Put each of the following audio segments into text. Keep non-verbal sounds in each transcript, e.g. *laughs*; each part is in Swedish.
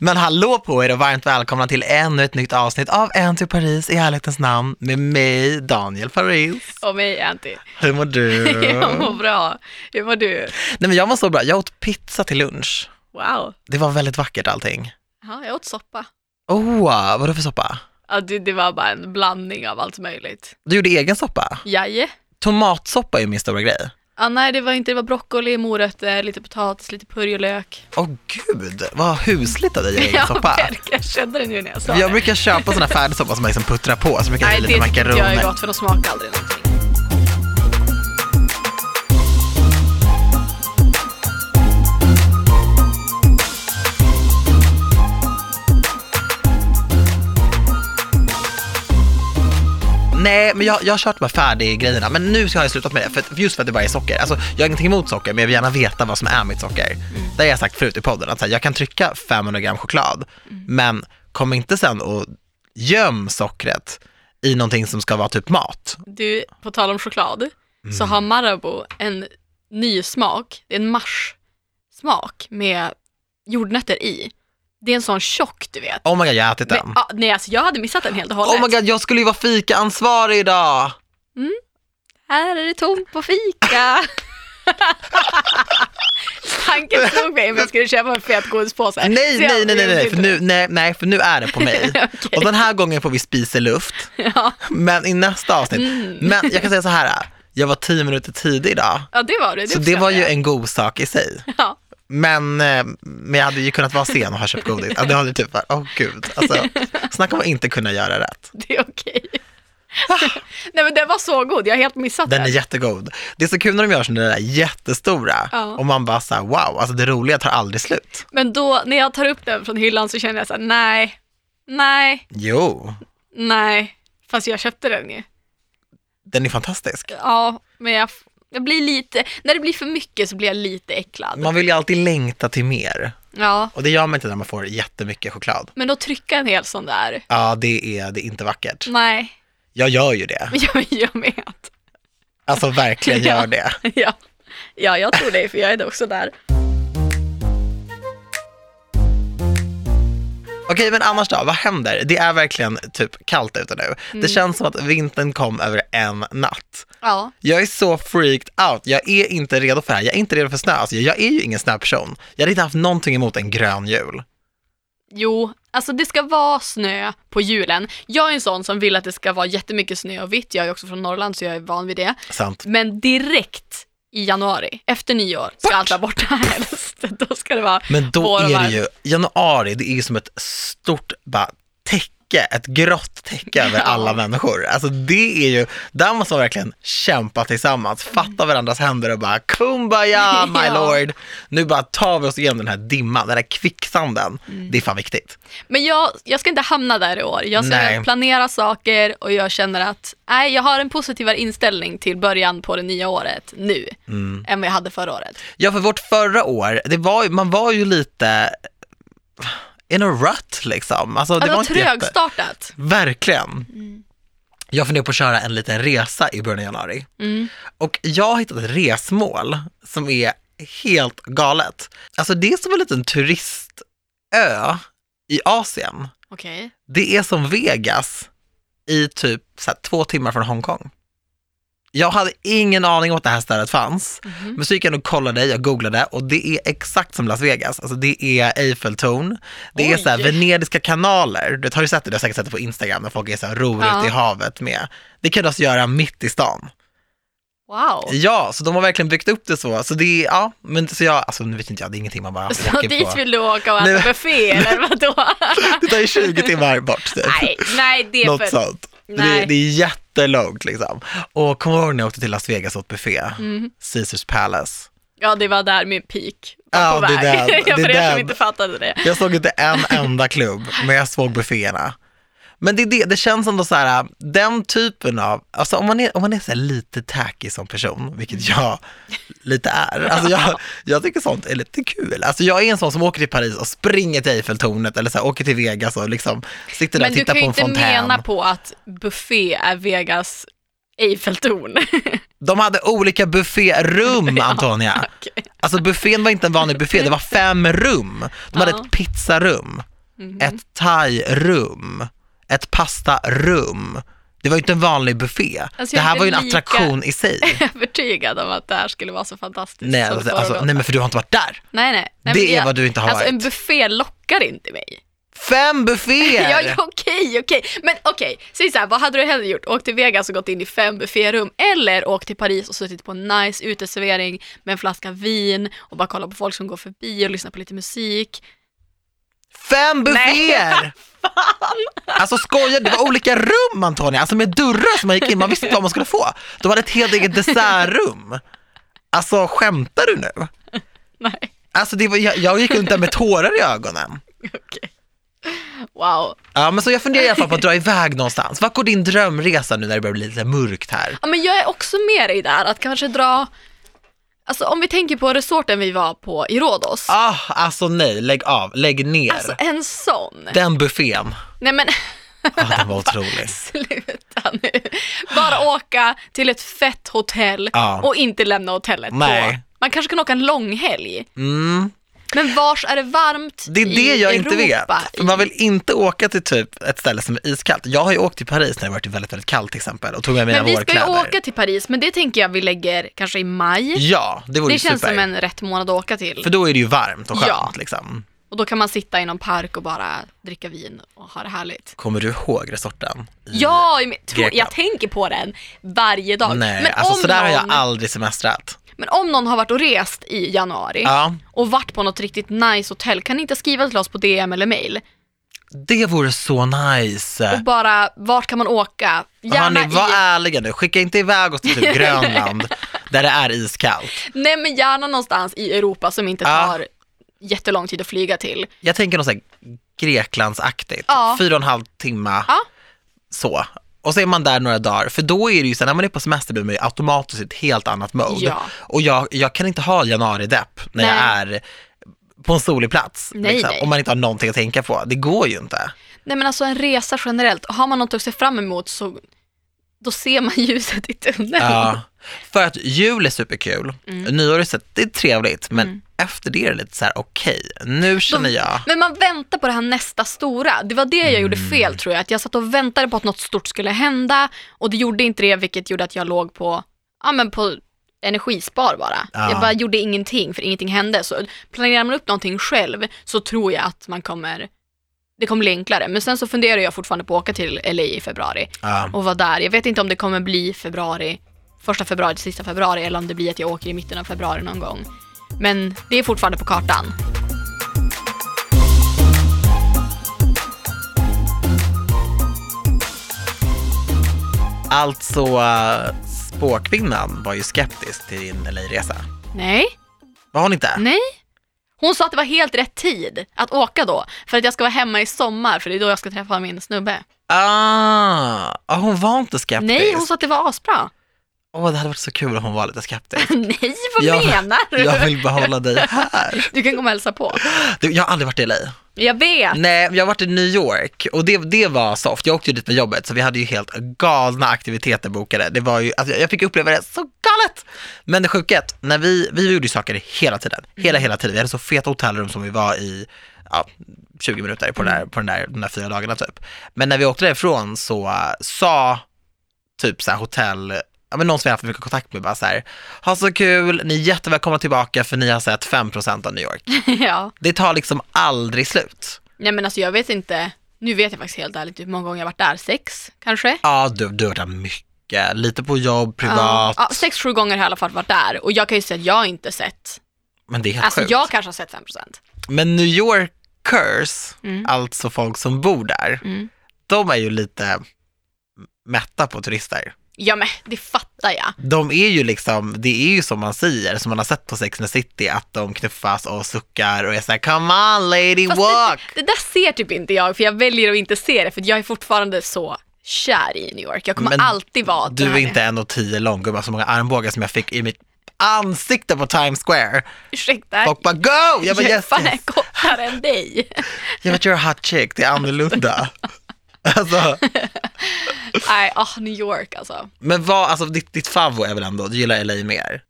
Men hallå på er och varmt välkomna till ännu ett nytt avsnitt av En till Paris i ärlighetens namn med mig, Daniel Paris. Och mig, Anty. Hur mår du? *laughs* Jag mår bra. Hur mår du? Nej men jag mår så bra. Jag åt pizza till lunch. Wow. Det var väldigt vackert allting. Ja, jag åt soppa. Oh, vadå för soppa? Ja, det, det var bara en blandning av allt möjligt. Du gjorde egen soppa? Jaje. Tomatsoppa är ju min stora grej. Ja, nej, det var inte, det var broccoli, morötter, lite potatis, lite purjolök. Åh oh, gud, vad husligt av dig att göra egen Ja, soppa. verkligen. Jag kände det nu när jag sa Jag det. brukar köpa sådana färdigsoppa som man liksom puttrar på, så brukar jag Nej, ha det lite tycker inte jag är makaroner. gott för de smakar aldrig någonting. Nej, men jag, jag har kört med färdiggrejerna, men nu har jag slutat med det, för, just för att det bara är socker. Alltså, jag har ingenting emot socker, men jag vill gärna veta vad som är mitt socker. Det har jag sagt förut i podden, att så här, jag kan trycka 500 gram choklad, men kom inte sen och göm sockret i någonting som ska vara typ mat. Du, på tal om choklad, så Mm. har Marabou en ny smak. Det är en marsch-smak med jordnötter i. Det är en sån tjock, du vet. Oh my god, jag har ätit den. Men, ja, nej, alltså jag hade missat den helt och hållet. Oh my god, jag skulle ju vara fikaansvarig idag. Här är det tomt på fika. *laughs* Tanken slog mig om jag skulle köpa en fet godispåse. Nej, jag nej, nej, nej, nej, för nu, nej, nej, för nu är det på mig. *laughs* Okej. Och den här gången får vi spisa luft, det. Ja. men i nästa avsnitt. Mm. Men jag kan säga så här, jag var tio minuter tidig idag. ja, det var det. det Så det var ju uppskattar en god sak i sig. jag. Ja. Men, eh, men jag hade ju kunnat vara sen och ha köpt godis. Ja, Det hade typ varit, åh gud. Alltså, snacka om att inte kunna göra rätt. *laughs* Det är okej. *laughs* Nej men den var så god, jag har helt missat Den är den. jättegod. Det är så kul när de gör sådana där jättestora Ja. och man bara såhär, wow, alltså det roliga tar aldrig slut. Men då, när jag tar upp den från hyllan så känner jag så här: nej, nej, Jo, nej. Fast jag köpte den ju. den är fantastisk. Ja, men jag, jag blir lite, när det blir för mycket så blir jag lite äcklad. Man vill ju alltid längta till mer. Ja, Och det gör man inte när man får jättemycket choklad. men då trycka en hel sån där. Ja, det är, det är inte vackert. Nej, Jag gör ju det. *laughs* jag, jag med. Alltså verkligen *laughs* Ja. gör det. Ja. ja, jag tror det, för jag är också där. Okej, men annars då, vad händer? Det är verkligen typ kallt ute nu. Mm. Det känns som att vintern kom över en natt. Ja, Jag är så freaked out. Jag är inte redo för det här. Jag är inte redo för snö. Alltså, jag är ju ingen snöperson. Jag hade inte haft någonting emot en grön jul. jo, alltså det ska vara snö på julen. Jag är en sån som vill att det ska vara jättemycket snö och vitt. Jag är också från Norrland så jag är van vid det. Sant. Men direkt i januari, efter nyår, ska Bort! allt vara borta *laughs* helst. Då ska det vara Men då är det ju, januari, det är ju som ett stort bara, täcke, ett grått täcke över alla människor. Alltså det är ju, där måste man verkligen kämpa tillsammans, fatta varandras händer och bara kumbaya *laughs* my Ja. lord. Nu bara tar vi oss igenom den här dimman, den här kvicksanden. Mm. Det är fan viktigt. Men jag, jag ska inte hamna där i år. Jag ska Nej. planera saker och jag känner att nej, jag har en positivare inställning till början på det nya året nu Mm. än vad jag hade förra året. Ja, för vårt förra år, det var, man var ju lite in a rut liksom. Alltså, det Det var inte jätte... trögstartat. Verkligen. Jag funderar på att köra en liten resa i början av januari. Mm. Och jag har hittat ett resmål som är helt galet. Alltså det är som en liten turistö i Asien. Okej. Det är som Vegas i typ så här, två timmar från Hongkong. Jag hade ingen aning om att det här stället fanns. Mhm. Men så gick jag och kollade, jag googlade och det är exakt som Las Vegas. Alltså det är Eiffeltorn, det är Oj. så här venediska kanaler. Du har ju sett det, du har säkert sett det på Instagram när folk är så här ror Ja. ute i havet med. Det kan du alltså göra mitt i stan. Wow. Ja, så de har verkligen byggt upp det så. Så det är, ja, men så jag, alltså nu vet inte jag, det är ingenting man bara Så dit på. vill du åka och äta buffé eller *laughs* vadå? Det tar ju 20 timmar bort typ. nej, nej, det är Något för... sånt. Det, Nej. det är jättelångt liksom. Och kommer du ihåg när jag åkte till Las Vegas åt buffé? Mm. Caesars Palace. Ja, det var där min peak var Ja, på det väg. den, *laughs* det för er som inte fattade det. Jag såg inte en enda klubb, men jag såg bufféerna. Men det, är det, det känns ändå så här, den typen av, alltså om man är, om man är så lite tacky som person, vilket jag lite är, alltså jag, jag tycker sånt är lite kul. Alltså jag är en sån som åker till Paris och springer till Eiffeltornet eller så här, åker till Vegas och liksom sitter där Men och du tittar kan på ju en inte fontän. mena på att buffé är Vegas Eiffeltorn. *laughs* De hade olika bufférum, *laughs* Antonia. Okej. Alltså buffén var inte en vanlig buffé, det var fem rum. De hade Ja. ett pizzarum, Mhm. ett thai-rum, ett pastarum. Det var ju inte en vanlig buffé. Alltså, det jag är här var ju en attraktion i sig. *laughs* övertygad om att det här skulle vara så fantastiskt. Nej, alltså, alltså, nej men för du har inte varit där. nej, nej. nej Det är jag- vad du inte har Alltså en varit. buffé lockar inte mig. Fem bufféer! *laughs* Ja, okej, okej. Men okej, säg så här, vad hade du hellre gjort? Åkt till Vegas och gått in i fem bufférum eller åkt till Paris och suttit på en nice uteservering med en flaska vin och bara kolla på folk som går förbi och lyssna på lite musik. Fem bufféer! *laughs* Alltså skojar det var olika rum Antonija, alltså med dörrar som man gick in, man visste inte vad man skulle få. De hade ett helt eget dessertrum. Alltså skämtar du nu? Nej, Alltså det var, jag, jag gick runt där med tårar i ögonen. Wow. Ja men så jag funderar i alla fall på att dra iväg någonstans. Vart går din drömresa nu när det börjar bli lite mörkt här? Ja, men jag är också med dig där, att kanske dra Alltså om vi tänker på resorten vi var på i Rhodos. Ah, alltså nej, lägg av, lägg ner. Alltså en sån. Den buffén, Nej men ah, den var otrolig. *laughs* sluta nu. Bara åka till ett fett hotell Ja. och inte lämna hotellet Nej. på. Man kanske kan åka en långhelg. Mm. Men vars är det varmt Det är det i jag Europa? inte vet. För man vill inte åka till typ ett ställe som är iskallt. Jag har ju åkt till Paris när det varit väldigt, väldigt kallt till exempel och tog med mina Men vi ska ju vårkläder. åka till Paris, men det tänker jag vi lägger kanske i maj. Ja, det vore det känns super. som en rätt månad att åka till. För då är det ju varmt och skönt Ja. liksom. Och då kan man sitta i någon park och bara dricka vin och ha det härligt. Kommer du ihåg resorten? Ja, men tro, Grekland. jag tänker på den varje dag. Nej, men, alltså sådär har jag någon, aldrig semestrat. Men om någon har varit och rest i januari Ja, och varit på något riktigt nice hotell, kan ni inte skriva till oss på DM eller mail? det vore så nice. Och bara, vart kan man åka? Gärna Hörni, var i, ärliga nu. Skicka inte iväg oss till typ *laughs* Grönland där det är iskallt. nej men gärna någonstans i Europa som inte Ja. tar jättelång tid att flyga till. Jag tänker något såhär Greklandsaktigt. Ja. Fyra och en halv timme, Ja. så. Och så är man där några dagar, för då är det ju så när man är på semester blir man ju automatiskt i ett helt annat mode. Ja. Och jag, jag kan inte ha januari-depp när jag Nej. är på en solig plats. Nej, liksom, nej. Om man inte har någonting att tänka på. Det går ju inte. Nej men alltså en resa generellt, har man något att se fram emot så då ser man *laughs* ljuset i tunneln. Ja. För att jul är superkul, Mm. nyår är, så, det är trevligt, men efter det är det lite så här: okej, nu känner jag, Men man väntar på det här nästa stora. Det var det jag gjorde Mm. fel tror jag. Att jag satt och väntade på att något stort skulle hända och det gjorde inte det vilket gjorde att jag låg på, ja men på energispar bara. Ja. Jag bara gjorde ingenting för ingenting hände. Så planerar man upp någonting själv så tror jag att man kommer, det kommer bli enklare. Men sen så funderar jag fortfarande på att åka till LA i februari ja. och vara där. Jag vet inte om det kommer bli februari, första februari till sista februari eller om det blir att jag åker i mitten av februari någon gång. Men det är fortfarande på kartan. Alltså, spåkvinnan var ju skeptisk till din LA-resa. Nej, Var hon inte? nej. Hon sa att det var helt rätt tid att åka då, för att jag ska vara hemma i sommar, för det är då jag ska träffa min snubbe. Ah, ah, hon var inte skeptisk. Nej, hon sa att det var asbra. Åh, det hade varit så kul om hon var lite skeptisk. *laughs* Nej, vad Jag- menar du? Jag vill behålla dig här. *laughs* Du kan komma och hälsa på. Du, jag har aldrig varit i LA. Jag vet. Nej, jag har varit i New York och det, det var soft. Jag åkte ju dit med jobbet så vi hade ju helt galna aktiviteter bokade. Det var ju, alltså, jag fick uppleva det så galet. Men det sjuka när vi, vi gjorde ju saker hela tiden, hela hela tiden. Vi hade så feta hotellrum som vi var i, ja, 20 minuter på, den där, på den där, de där fyra dagarna typ. Men när vi åkte därifrån så sa typ så här hotell, ja men någon som jag haft mycket kontakt med bara så här, ha så kul, ni är jättevälkomna tillbaka för ni har sett 5% av New York. *laughs* ja. Det tar liksom aldrig slut. Nej men alltså jag vet inte, nu vet jag faktiskt helt ärligt hur många gånger jag har varit där, sex kanske? Ja, du, du har varit där mycket. Lite på jobb, privat. Ja, sex, sju gånger har jag i alla fall varit där och jag kan ju säga att jag har inte sett, Men det är helt alltså sjukt. jag kanske har sett 5%. Men New Yorkers, Mm. alltså folk som bor där, Mm. de är ju lite mätta på turister. Ja men det fattar jag. De är ju liksom, det är ju som man säger, som man har sett på Sex and the City, att de knuffas och suckar och är såhär come on lady Fast walk. det, det där ser typ inte jag, för jag väljer att inte se det, för jag är fortfarande så kär i New York. Jag kommer Men alltid vara Du är inte 1,10 lång gumman, så många armbågar som jag fick i mitt ansikte på Times Square. Ursäkta? Folk bara go! Jag bara jag yes, fan yes. är kortare än dig. *laughs* Jag vet, you're a hot chick, det är annorlunda. *laughs* alltså, *laughs* Nej, ah, New York alltså. Men vad, alltså ditt, ditt favvo är väl ändå, du gillar LA mer?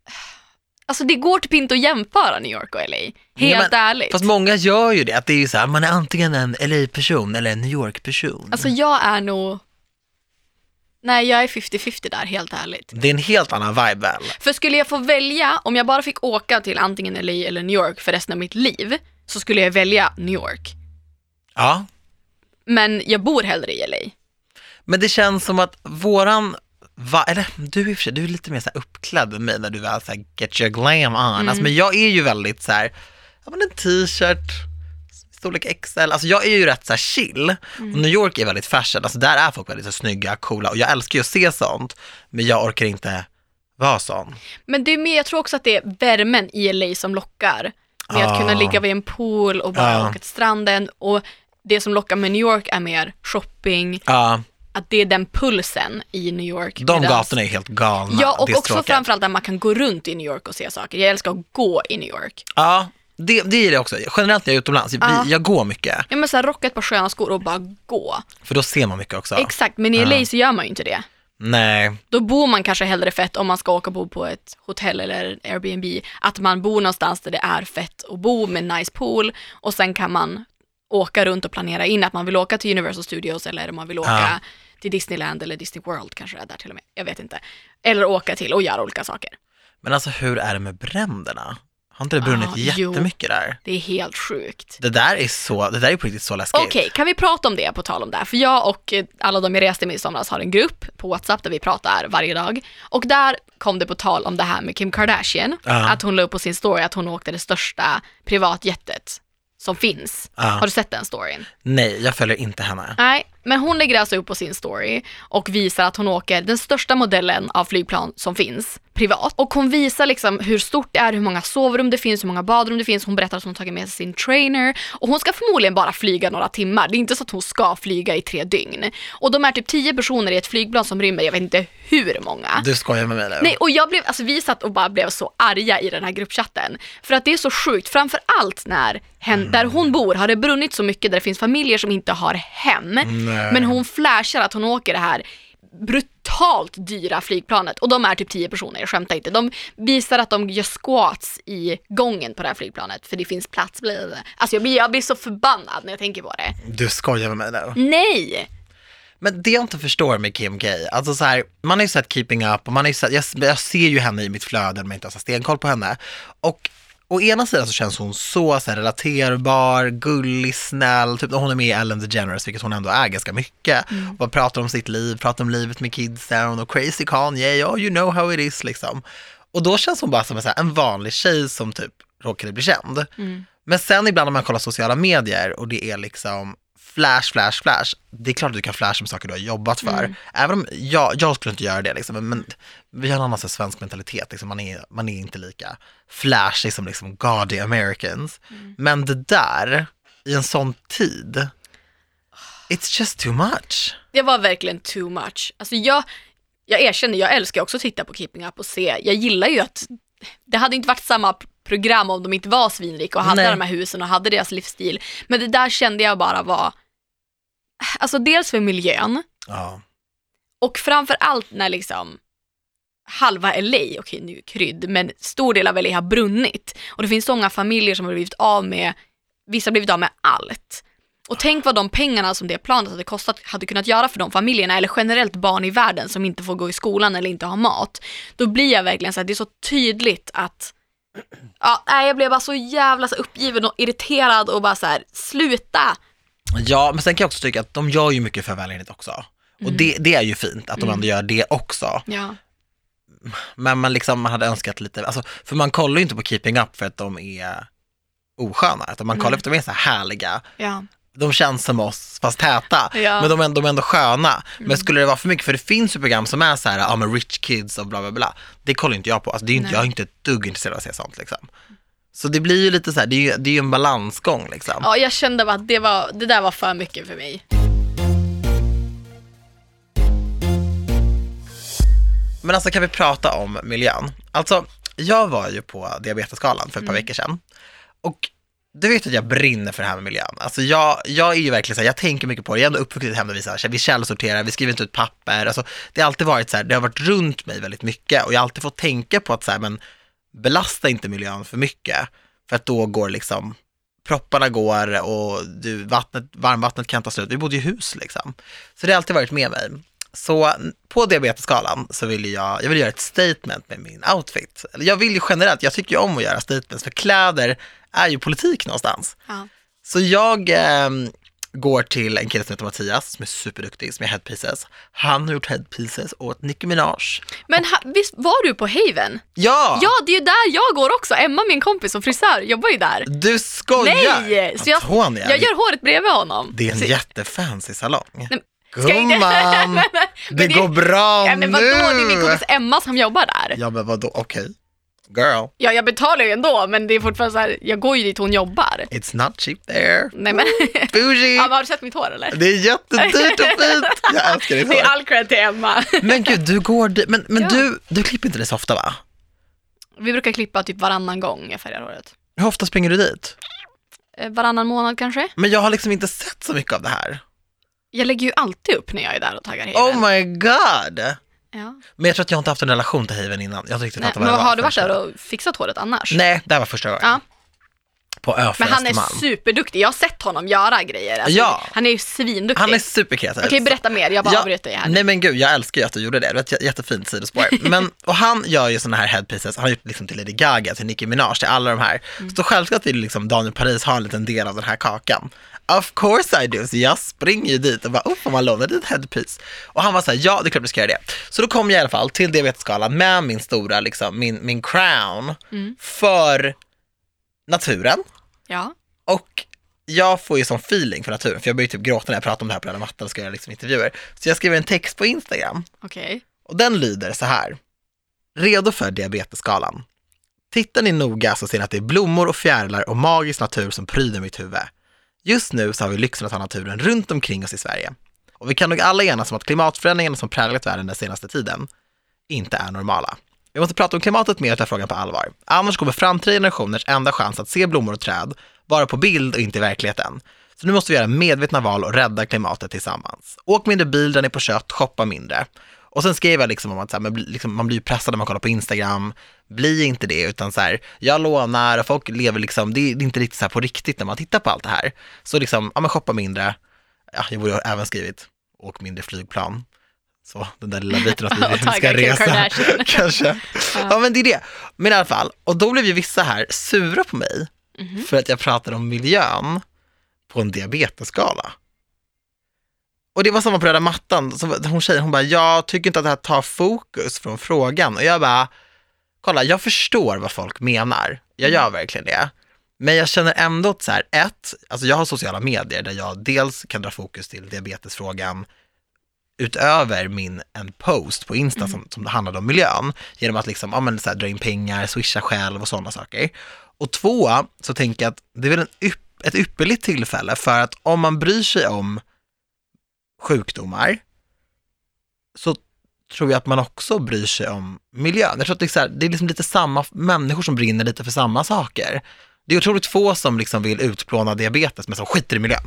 Alltså det går typ inte att jämföra New York och LA. Helt men- ärligt. Fast många gör ju det, att det är ju så här, man är antingen en LA-person eller en New York-person. Alltså jag är nog... Nej, jag är 50-50 där, helt ärligt. Det är en helt annan vibe väl? För skulle jag få välja, om jag bara fick åka till antingen LA eller New York för resten av mitt liv, så skulle jag välja New York. Ja. Men jag bor hellre i LA. Men det känns som att våran, va, eller du i och för sig, du är lite mer så uppklädd än mig när du väl så här get your glam on. Mm. Alltså, men jag är ju väldigt så här, ja men en t-shirt, storlek XL, alltså jag är ju rätt så chill. Mm. Och New York är väldigt fashion, alltså där är folk väldigt så snygga, coola och jag älskar ju att se sånt, men jag orkar inte vara sån. Men det är mer, jag tror också att det är värmen i LA som lockar. Med att Ah. kunna ligga vid en pool och bara Ah. åka till stranden. Och det som lockar med New York är mer shopping, Ja, att det är den pulsen i New York. de Medans- gatorna är helt galna. Ja, och också tråkigt. framförallt där man kan gå runt i New York och se saker. Jag älskar att gå i New York. Ja, det, det är det också. Generellt när jag är utomlands, vi, jag går mycket, Ja men såhär rocka ett par sköna skor och bara gå. för då ser man mycket också. Exakt, men i LA så gör man ju inte det. Nej, Då bor man kanske hellre fett om man ska åka bo på ett hotell eller Airbnb. Att man bor någonstans där det är fett att bo med nice pool och sen kan man åka runt och planera in att man vill åka till Universal Studios eller om man vill åka Ja. till Disneyland eller Disney World kanske det är där till och med. Jag vet inte. Eller åka till och göra olika saker. men alltså hur är det med bränderna? Har inte det brunnit Ah, jo. jättemycket där? Det är helt sjukt. Det där är så, det där är på riktigt så läskigt. Okej, kan vi prata om det på tal om det? För jag och eh, alla de jag reste med i somras har en grupp på WhatsApp där vi pratar varje dag. Och där kom det på tal om det här med Kim Kardashian. Ja. Att hon la upp på sin story att hon åkte det största privatjetet som finns. Ja. Har du sett den storyn? Nej, jag följer inte henne. Nej, men hon lägger alltså upp på sin story och visar att hon åker den största modellen av flygplan som finns privat. Och hon visar liksom hur stort det är, hur många sovrum det finns, hur många badrum det finns. Hon berättar att hon tagit med sig sin trainer och hon ska förmodligen bara flyga några timmar. Det är inte så att hon ska flyga i tre dygn. Och de är typ tio personer i ett flygplan som rymmer, jag vet inte hur många. Du skojar med mig nu? Nej, och jag blev, alltså vi satt och bara blev så arga i den här gruppchatten. För att det är så sjukt, framför allt när hen, där hon bor har det brunnit så mycket där det finns familjer som inte har hem. Nej. Men hon flashar att hon åker det här brutalt dyra flygplanet och de är typ 10 personer, jag skämtar inte. De visar att de gör squats i gången på det här flygplanet för det finns plats. Alltså jag blir, jag blir så förbannad när jag tänker på det. Du skojar med mig nu? Nej! Men det jag inte förstår med Kim K, alltså så här, man har ju sett Keeping Up och man har ju sett, jag, jag ser ju henne i mitt flöde men inte har så stenkoll på henne. Och å ena sidan så känns hon så, så här, relaterbar, gullig, snäll, typ hon är med i Ellen DeGeneres, vilket hon ändå är ganska mycket. Och pratar om sitt liv, pratar om livet med kidsen och crazy Kanye, oh you know how it is liksom. Och då känns hon bara som en, så här, en vanlig tjej som typ råkade bli känd. Men sen ibland när man kollar sociala medier och det är liksom flash, flash, flash. Det är klart att du kan flasha med saker du har jobbat för. Även om jag, jag skulle inte göra det, liksom, men- vi har en annan svensk mentalitet. Liksom, man, är, man är inte lika flashig som liksom, gaudy Americans. Men det där, i en sån tid, it's just too much. Det var verkligen too much. Alltså jag, jag erkänner, jag älskar också att titta på Keeping Up och se. Jag gillar ju att det hade inte varit samma program om de inte var svinrika och hade Nej. de här husen och hade deras livsstil. Men det där kände jag bara var, alltså dels för miljön Ja. och framför allt när liksom halva LA, okej nu är krydd, men stor del av LA har brunnit. Och det finns så många familjer som har blivit av med, vissa har blivit av med allt. Och tänk vad de pengarna som det planet hade kostat hade kunnat göra för de familjerna, eller generellt barn i världen som inte får gå i skolan eller inte har mat. Då blir jag verkligen så här, det är så tydligt att Ja, jag blev bara så jävla så uppgiven och irriterad och bara så här, sluta! Ja, men sen kan jag också tycka att de gör ju mycket för välgörenhet också. Och det, det är ju fint att de ändå gör det också. Ja. Men man, liksom, man hade önskat lite, alltså, för man kollar ju inte på Keeping Up för att de är osköna, utan man kollar för att de är så här härliga. Ja. De känns som oss, fast täta, Ja. men de är, de är ändå sköna. Men skulle det vara för mycket, för det finns ju program som är så här, ja men rich kids och bla bla bla. Det kollar inte jag på, alltså, det är inte, Nej. jag är inte ett dugg intresserad av att se sånt liksom. Så det blir ju lite så här, det är ju, det är ju en balansgång liksom. ja, jag kände bara att det, var, det där var för mycket för mig. Men alltså kan vi prata om miljön? Alltså, jag var ju på Diabetesgalan för ett par veckor sedan. Och du vet att jag brinner för det här med miljön. Alltså jag, jag är ju verkligen så här, jag tänker mycket på det. Jag är ändå uppvuxen i ett hem där vi, så här, vi källsorterar, vi skriver inte ut papper. Alltså, det har alltid varit så här, det har varit runt mig väldigt mycket och jag har alltid fått tänka på att så här, men belasta inte miljön för mycket. För att då går liksom, propparna går och du, vattnet, varmvattnet kan ta slut. Vi bodde i hus liksom. Så det har alltid varit med mig. Så på diabetesskalan så vill jag, jag vill göra ett statement med min outfit. Jag vill ju generellt, jag tycker ju om att göra statements, för kläder är ju politik någonstans. Ja. Så jag eh, går till en kille som heter Mattias, som är superduktig, som är headpieces. Han har gjort headpieces åt Nicki Minaj. Men ha, visst var du på Haven? Ja! Ja, det är ju där jag går också. Emma, min kompis och frisör, jobbar ju där. Du skojar! Nej! Så jag, Antonia, jag gör håret bredvid honom. det är en Så- jättefancy salong. Nej, Gumman, *laughs* det det- går bra Ja, men vadå, nu! det är min kompis Emma som jobbar där. Ja men vadå, okej. Girl, Ja, jag betalar ju ändå, men det är fortfarande så här, jag går ju dit hon jobbar. it's not cheap there. Nej men, Bougie! ja, men har du sett mitt hår eller? Det är jättedyrt och fint. Jag älskar ditt *laughs* Det är hår. all cred till Emma. Men gud, du går dit. Men, men Ja. du, du klipper inte det så ofta va? Vi brukar klippa typ varannan gång jag färgar håret. Hur ofta springer du dit? Eh, Varannan månad kanske? Men jag har liksom inte sett så mycket av det här. Jag lägger ju alltid upp när jag är där och taggar Oh Haven. my god! Ja. Men jag tror att jag inte haft en relation till Haven innan. Jag har inte riktigt Nej, fattat vad det var. har du varit där och fixat håret annars? Nej, det här var första gången. Ja. På Ö Men han är superduktig, jag har sett honom göra grejer. Alltså, Ja. Han är ju svinduktig. Han är superkreativ. Okej, berätta mer, jag bara Ja, avbryter dig här. Nej men gud, jag älskar ju att du gjorde det. Det var ett jä- jättefint sidospår. *laughs* Men, och han gör ju sådana här headpieces, han har gjort liksom till Lady Gaga, till Nicki Minaj, till alla de här. Mm. Så självklart vill liksom Daniel Paris ha en liten del av den här kakan. Of course I do, så jag springer ju dit och bara, oh får man låna dit headpiece? Och han var så här, ja det är klart du ska göra det. Så då kom jag i alla fall till diabetesskalan med min stora, liksom, min, min crown Mm. för naturen. Ja. Och jag får ju sån feeling för naturen, för jag börjar typ gråta när jag pratar om det här på röda mattan och ska göra liksom intervjuer. Så jag skriver en text på Instagram Okej. och den lyder så här. Redo för diabetesskalan. Tittar ni noga så ser ni att det är blommor och fjärilar och magisk natur som pryder mitt huvud. Just nu så har vi lyxen att ha naturen runt omkring oss i Sverige. Och vi kan nog alla enas om att klimatförändringarna som präglat världen den senaste tiden inte är normala. Vi måste prata om klimatet mer och ta frågan på allvar. Annars kommer framtida generationers enda chans att se blommor och träd vara på bild och inte i verkligheten. Så nu måste vi göra medvetna val och rädda klimatet tillsammans. Åk mindre bil där ni är på kött, shoppa mindre. Och sen skrev jag liksom om att så här, liksom, man blir ju pressad när man kollar på Instagram. Bli inte det, utan så här, jag lånar och folk lever liksom, det är inte riktigt så här på riktigt när man tittar på allt det här. Så liksom, ja men shoppa mindre. Ja, jag borde även skrivit, åk mindre flygplan. Så den där lilla biten att *laughs* vi ska resa, *laughs* kanske. Ja men det är det. Men i alla fall, och då blev ju vissa här sura på mig Mhm. för att jag pratade om miljön på en diabetesskala. Och det var samma på röda mattan, så hon tjejen, hon bara, jag tycker inte att det här tar fokus från frågan. Och jag bara, kolla, jag förstår vad folk menar. Jag gör verkligen det. Men jag känner ändå att så här, ett, alltså jag har sociala medier där jag dels kan dra fokus till diabetesfrågan utöver min en post på Insta som, som handlade om miljön, genom att liksom, ja, men så här, dra in pengar, swisha själv och sådana saker. Och två, så tänker jag att det är väl en ypp, ett ypperligt tillfälle för att om man bryr sig om sjukdomar så tror jag att man också bryr sig om miljön. Jag tror att det är, så här, det är liksom lite samma människor som brinner lite för samma saker. Det är otroligt få som liksom vill utplåna diabetes men som skiter i miljön.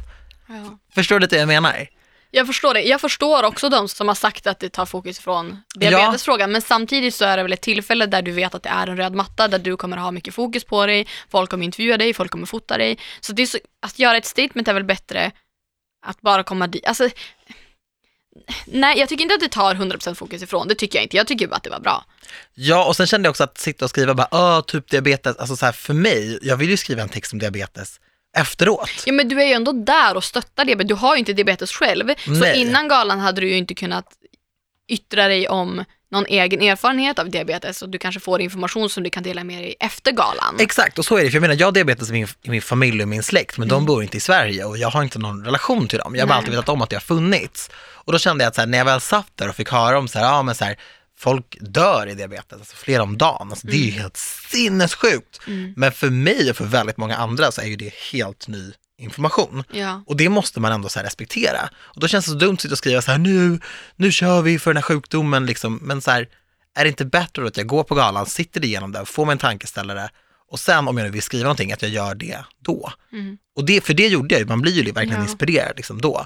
Ja. Förstår du lite vad jag menar? Jag förstår det. Jag förstår också de som har sagt att det tar fokus från diabetesfrågan, men samtidigt så är det väl ett tillfälle där du vet att det är en röd matta, där du kommer ha mycket fokus på dig, folk kommer intervjua dig, folk kommer fota dig. Så, det så att göra ett statement är väl bättre att bara komma dit. Alltså, nej, jag tycker inte att det tar 100% fokus ifrån, det tycker jag inte. Jag tycker bara att det var bra. Ja, och sen kände jag också att sitta och skriva bara, Åh, typ diabetes, alltså så här för mig, jag vill ju skriva en text om diabetes efteråt. Ja men du är ju ändå där och stöttar det, men du har ju inte diabetes själv. Så Nej. innan galan hade du ju inte kunnat yttra dig om någon egen erfarenhet av diabetes och du kanske får information som du kan dela med dig efter galan. Exakt, och så är det, för jag menar, jag har diabetes i min, i min familj och min släkt, men Mm. de bor inte i Sverige och jag har inte någon relation till dem. Jag har bara Nej. alltid vetat om att det har funnits. Och då kände jag att så här, när jag väl satt där och fick höra om så här, ja men så här, folk dör i diabetes, alltså flera om dagen, alltså, det är ju helt sinnessjukt. Mm. Men för mig och för väldigt många andra så är ju det helt ny information. Ja. Och det måste man ändå så respektera. Och då känns det så dumt att sitta och skriva så här, nu, nu kör vi för den här sjukdomen, liksom. men så här, är det inte bättre då att jag går på galan, sitter igenom det, får mig en tankeställare Och sen om jag nu vill skriva någonting, att jag gör det då. Mm. Och det, för det gjorde jag ju, man blir ju verkligen Ja. inspirerad liksom då.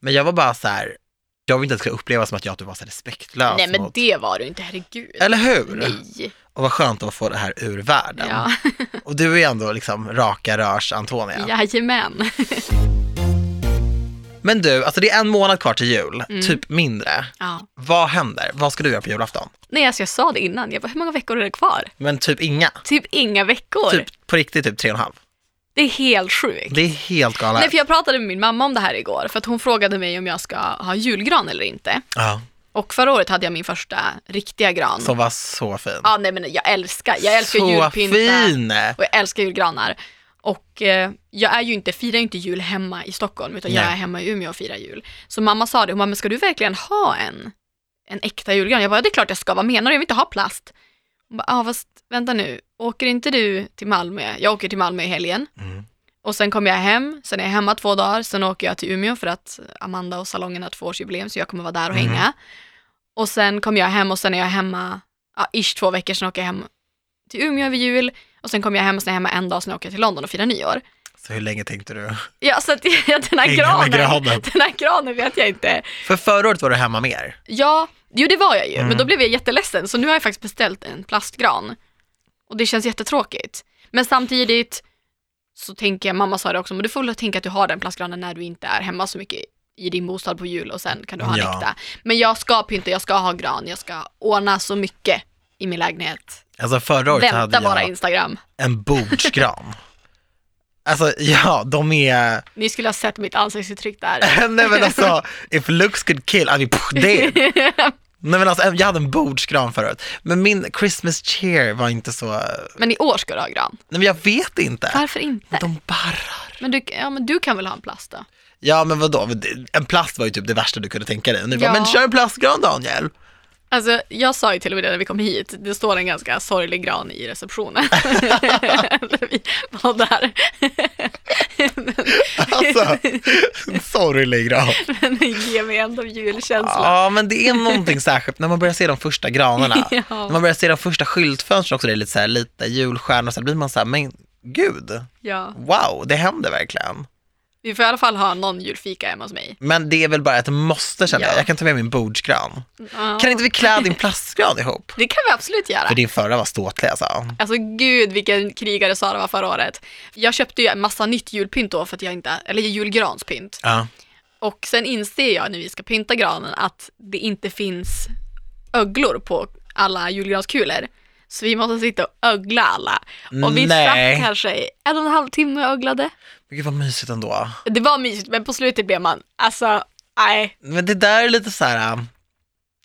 Men jag var bara så här, jag vill inte att det ska upplevas som att jag typ var så respektlös. Nej men mot, det var du inte, herregud. Eller hur? Nej. Och vad skönt att få det här ur världen. Ja. *laughs* Och du är ändå liksom raka rörs Antonia. Jajamän. *laughs* Men du, alltså det är en månad kvar till jul, Mm. typ mindre. Ja. Vad händer? Vad ska du göra på julafton? Nej, alltså jag sa det innan. Jag bara, hur många veckor är det kvar? Men typ inga. Typ inga veckor. Typ på riktigt typ tre och en halv. Det är helt sjukt. Det är helt galet. Nej, för jag pratade med min mamma om det här igår, för att hon frågade mig om jag ska ha julgran eller inte. Ja, Och förra året hade jag min första riktiga gran. som var så fin. Ja, nej men jag älskar, jag älskar så julpynta fin! och jag älskar julgranar. Och eh, jag är ju inte, firar ju inte jul hemma i Stockholm, utan jag Nej. är hemma i Umeå och firar jul. Så mamma sa det, hon bara, men ska du verkligen ha en, en äkta julgran? Jag bara, det är klart jag ska, vad menar du? Jag vill inte ha plast. Hon bara, ah, fast vänta nu, åker inte du till Malmö? Jag åker till Malmö i helgen. Mm. Och sen kommer jag hem, sen är jag hemma två dagar, sen åker jag till Umeå för att Amanda och salongen har tvåårsjubileum så jag kommer vara där och Mhm. hänga. Och sen kommer jag hem och sen är jag hemma, ja, ish två veckor, sen åker jag hem till Umeå över jul och sen kommer jag hem och sen är jag hemma en dag, sen åker jag till London och firar nyår. Så hur länge tänkte du? Ja, så att *laughs* den här granen, granen. *laughs* den här granen vet jag inte. För förra året var du hemma mer. Ja, jo det var jag ju, Mm. men då blev jag jätteledsen så nu har jag faktiskt beställt en plastgran. Och det känns jättetråkigt. Men samtidigt så tänker jag, mamma sa det också, men du får väl tänka att du har den plastgranen när du inte är hemma så mycket i din bostad på jul och sen kan du ha en Ja. äkta. Men jag ska pynta, jag ska ha gran, jag ska ordna så mycket i min lägenhet. Alltså förra året Vänta hade bara jag Instagram. en bordsgran. *laughs* Alltså ja, de är, Ni skulle ha sett mitt ansiktsuttryck där. *laughs* nej men alltså, if looks could kill, I mean, pff, det. *laughs* Nej men alltså, jag hade en bordsgran året. Men min Christmas cheer var inte så, nej Men i år ska du ha gran. men jag vet inte. Varför inte? De barrar. Men du, ja, men du kan väl ha en plast då? Ja men vadå, en plast var ju typ det värsta du kunde tänka dig. Och ni bara, Ja. men kör en plastgran Daniel. Alltså, jag sa ju till och med det när vi kom hit, det står en ganska sorglig gran i receptionen. *laughs* Vi var där. Alltså, en sorglig gran. Men den ger mig ändå julkänsla. Ja men det är någonting särskilt när man börjar se de första granarna. *laughs* Ja. När man börjar se de första skyltfönstren också, det är lite så här, lite julstjärnor, så blir man så här, men gud, Ja. wow, det händer verkligen. Vi får i alla fall ha någon julfika hemma hos mig. Men det är väl bara ett måste känner jag. Ja. Jag kan ta med min bordsgran. Ja. Kan inte vi klä din plastgran ihop? Det kan vi absolut göra. För din förra var ståtlig alltså. Alltså gud vilken krigare Sara var förra året. Jag köpte ju en massa nytt julpynt då för att jag inte, eller julgranspynt. Ja. Och sen inser jag när vi ska pynta granen att det inte finns öglor på alla julgranskulor. Så vi måste sitta och ögla alla. Och vi Nej. satt kanske i en och en halv timme och öglade. Men gud vad mysigt ändå. Det var mysigt men på slutet blev man, alltså, nej. Men det där är lite så här, um,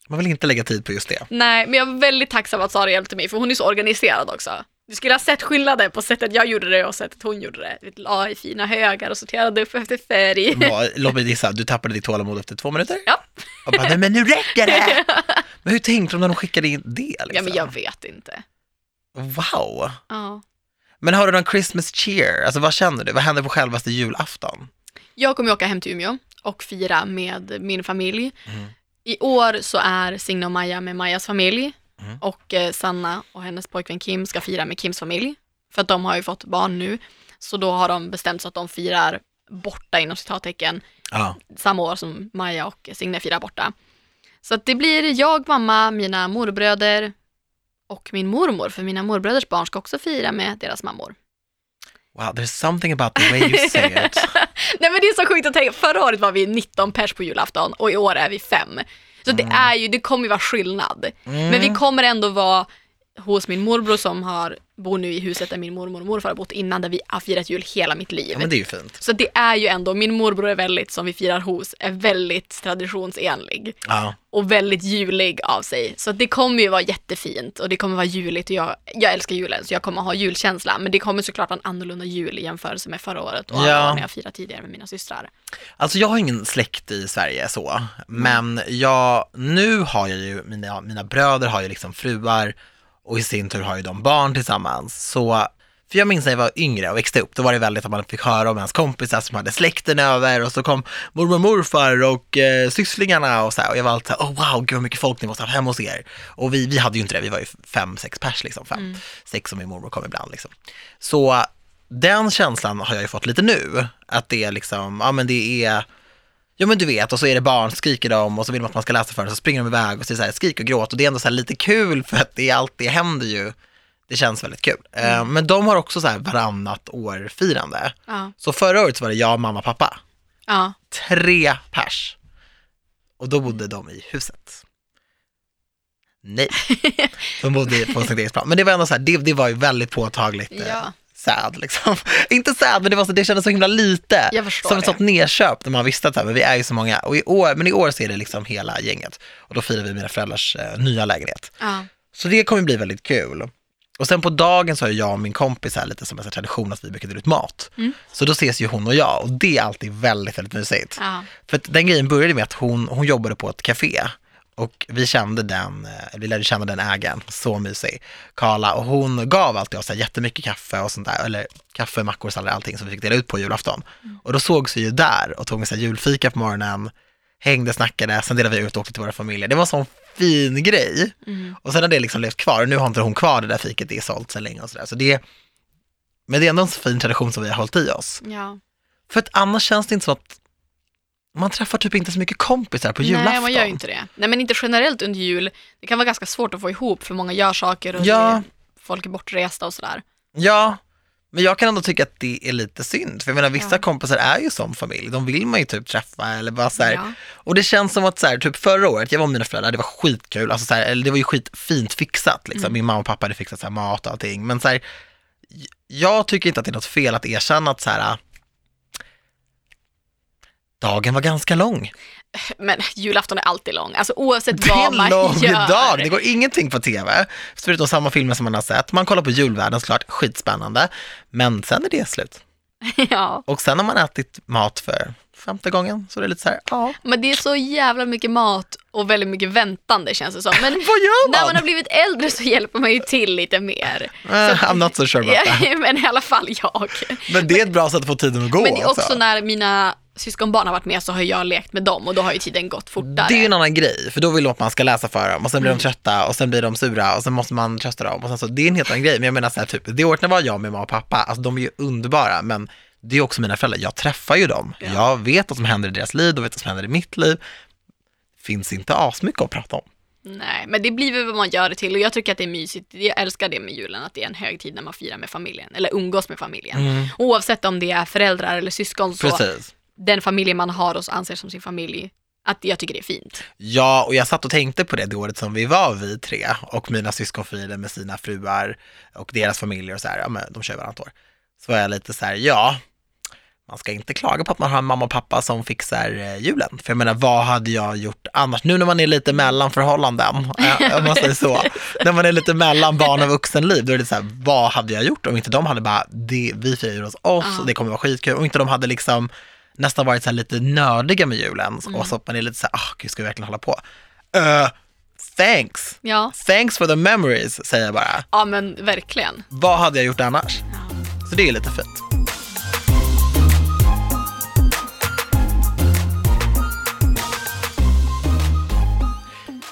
man vill inte lägga tid på just det. Nej, men jag var väldigt tacksam att Sara hjälpte mig för hon är så organiserad också. Du skulle ha sett skillnaden på sättet jag gjorde det och sättet hon gjorde det. Vi la i fina högar och sorterade upp efter färg. Låt mig gissa, du tappade ditt tålamod efter två minuter? Ja. Och bara, nej men nu räcker det! *laughs* Men hur tänkte de när de skickade in det? Liksom? Ja, men jag vet inte. Wow! Ja. Men har du någon Christmas cheer? Alltså vad känner du? Vad händer på självaste julafton? Jag kommer åka hem till Umeå och fira med min familj. Mm. I år så är Signe och Maja med Majas familj Mm. och eh, Sanna och hennes pojkvän Kim ska fira med Kims familj. För att de har ju fått barn nu. Så då har de bestämt sig att de firar borta inom citattecken Ja. samma år som Maja och Signe firar borta. Så att det blir jag, mamma, mina morbröder och min mormor, för mina morbröders barn ska också fira med deras mammor. Wow, there's something about the way you say it. *laughs* Nej men det är så sjukt att tänka, förra året var vi 19 pers på julafton och i år är vi fem. Så det är ju, det kommer ju vara skillnad. Mm. Men vi kommer ändå vara hos min morbror som har, bor nu i huset där min mormor och morfar har bott innan, där vi har firat jul hela mitt liv. Ja men det är ju fint. Så det är ju ändå, min morbror är väldigt, som vi firar hos, är väldigt traditionsenlig. Ja. och väldigt julig av sig. Så det kommer ju vara jättefint och det kommer vara juligt och jag, jag älskar julen så jag kommer ha julkänsla. Men det kommer såklart vara en annorlunda jul i jämförelse med förra året och Ja. när jag firat tidigare med mina systrar. Alltså jag har ingen släkt i Sverige så, men jag, nu har jag ju, mina, mina bröder har ju liksom fruar och i sin tur har ju de barn tillsammans. Så För jag minns när jag var yngre och växte upp, då var det väldigt att man fick höra om ens kompisar som hade släkten över och så kom mormor och morfar och eh, sysslingarna och så här. Och jag var alltid så här, oh wow, gud vad mycket folk ni måste ha hemma hos er. Och vi, vi hade ju inte det, vi var ju fem, sex pers liksom, fem, sex som min mormor kom ibland liksom. Så den känslan har jag ju fått lite nu, att det är liksom, ja men det är Ja men du vet, och så är det barn, skriker de och så vill de att man ska läsa för det, så springer de iväg och så är så här, skrik och gråt och det är ändå så lite kul för att det är allt, det händer ju. Det känns väldigt kul. Eh, Men de har också så här varannat år-firande. Ja. Så förra året så var det jag, mamma, pappa. Ja. Tre pers. Och då bodde de i huset. Nej, *laughs* de bodde på Sankt Eriksplan. Men det var ändå så här, det, det var ju väldigt påtagligt eh, Ja. Sad liksom. *laughs* Inte sad, men det, var så, det kändes så himla lite. Som ett sånt nedköp när man visste att så här, men vi är ju så många. Och i år, men i år så är det liksom hela gänget. Och då firar vi mina föräldrars eh, nya lägenhet. Ja. Så det kommer bli väldigt kul. Och sen på dagen så har jag och min kompis här lite som en tradition att vi brukar dela ut mat. Mm. Så då ses ju hon och jag och det är alltid väldigt, väldigt mysigt. Ja. För den grejen började med att hon, hon jobbade på ett café och vi kände den, eh, vi lärde känna den ägaren, så mysig, Karla, och hon gav alltid oss jättemycket kaffe och sånt där, eller kaffe, mackor, sallad, allting som vi fick dela ut på julafton. Och då sågs vi ju där och tog en så här julfika på morgonen, hängde, snackade, sen delade vi ut och åkte till våra familjer. Det var en sån fin grej. Mm. Och sen har det liksom levt kvar, och nu har inte hon kvar det där fiket, det är sålt så länge och sådär. Så det, men det är ändå en så fin tradition som vi har hållit i oss. ja. För att annars känns det inte som att man träffar typ inte så mycket kompisar på julafton. Nej, man gör ju inte det. Nej, men inte generellt under jul. Det kan vara ganska svårt att få ihop för många gör saker och Ja. folk är bortresta och sådär. Ja, men jag kan ändå tycka att det är lite synd. För jag menar vissa Ja. kompisar är ju som familj, de vill man ju typ träffa eller bara så här. Ja. Och det känns som att så här, typ förra året, jag var med mina föräldrar, det var skitkul, alltså så här, eller det var ju skitfint fixat liksom. Mm. Min mamma och pappa hade fixat så här, mat och allting. Men så här, jag tycker inte att det är något fel att erkänna att så här, dagen var ganska lång. Men julafton är alltid lång, alltså oavsett Det är vad en man lång gör. dag, det går ingenting på tv, förutom samma filmer som man har sett. Man kollar på julvärlden såklart, skitspännande, men sen är det slut. *laughs* ja. Och sen har man ätit mat för femte gången, så det är lite så här, ja, Men det är så jävla mycket mat och väldigt mycket väntande känns det som. Men *laughs* vad gör när man? man har blivit äldre så hjälper man ju till lite mer. Eh, I'm not so sure about *laughs* that. Men i alla fall jag. Men det är ett bra sätt att få tiden att gå Men det är också också. när mina syskonbarn har varit med så har jag lekt med dem och då har ju tiden gått fortare. Det är ju en annan grej, för då vill de att man ska läsa för dem och sen blir Mm. de trötta och sen blir de sura och sen måste man trösta dem och sen så, det är en helt annan grej. Men jag menar så här, typ, det året när var jag med mamma och pappa, alltså de är ju underbara, men det är också mina föräldrar, jag träffar ju dem. Ja. Jag vet vad som händer i deras liv, de vet vad som händer i mitt liv. Finns inte asmycket att prata om. Nej, men det blir väl vad man gör det till och jag tycker att det är mysigt. Jag älskar det med julen, att det är en högtid när man firar med familjen eller umgås med familjen. Oavsett om det är föräldrar eller syskon så Precis. Den familjen man har och anser som sin familj, att jag tycker det är fint. Ja, och jag satt och tänkte på det det året som vi var vi tre och mina syskon firade med sina fruar och deras familjer och så här, ja men de kör varannat år. Så var jag lite så här, ja, man ska inte klaga på att man har en mamma och pappa som fixar eh, julen. För jag menar, vad hade jag gjort annars? Nu när man är lite mellan förhållanden, eh, om man säger så, *laughs* när man är lite mellan barn och vuxenliv, då är det så här, vad hade jag gjort om inte de hade bara, det, vi firar hos oss och det kommer vara skitkul, och inte de hade liksom nästan varit så lite nördiga med julen och så att man är lite så här, ah, gud, ska vi verkligen hålla på? Uh, thanks! Ja, Thanks for the memories, säger jag bara. ja men verkligen. Vad hade jag gjort annars? Ja. Så det är lite fint.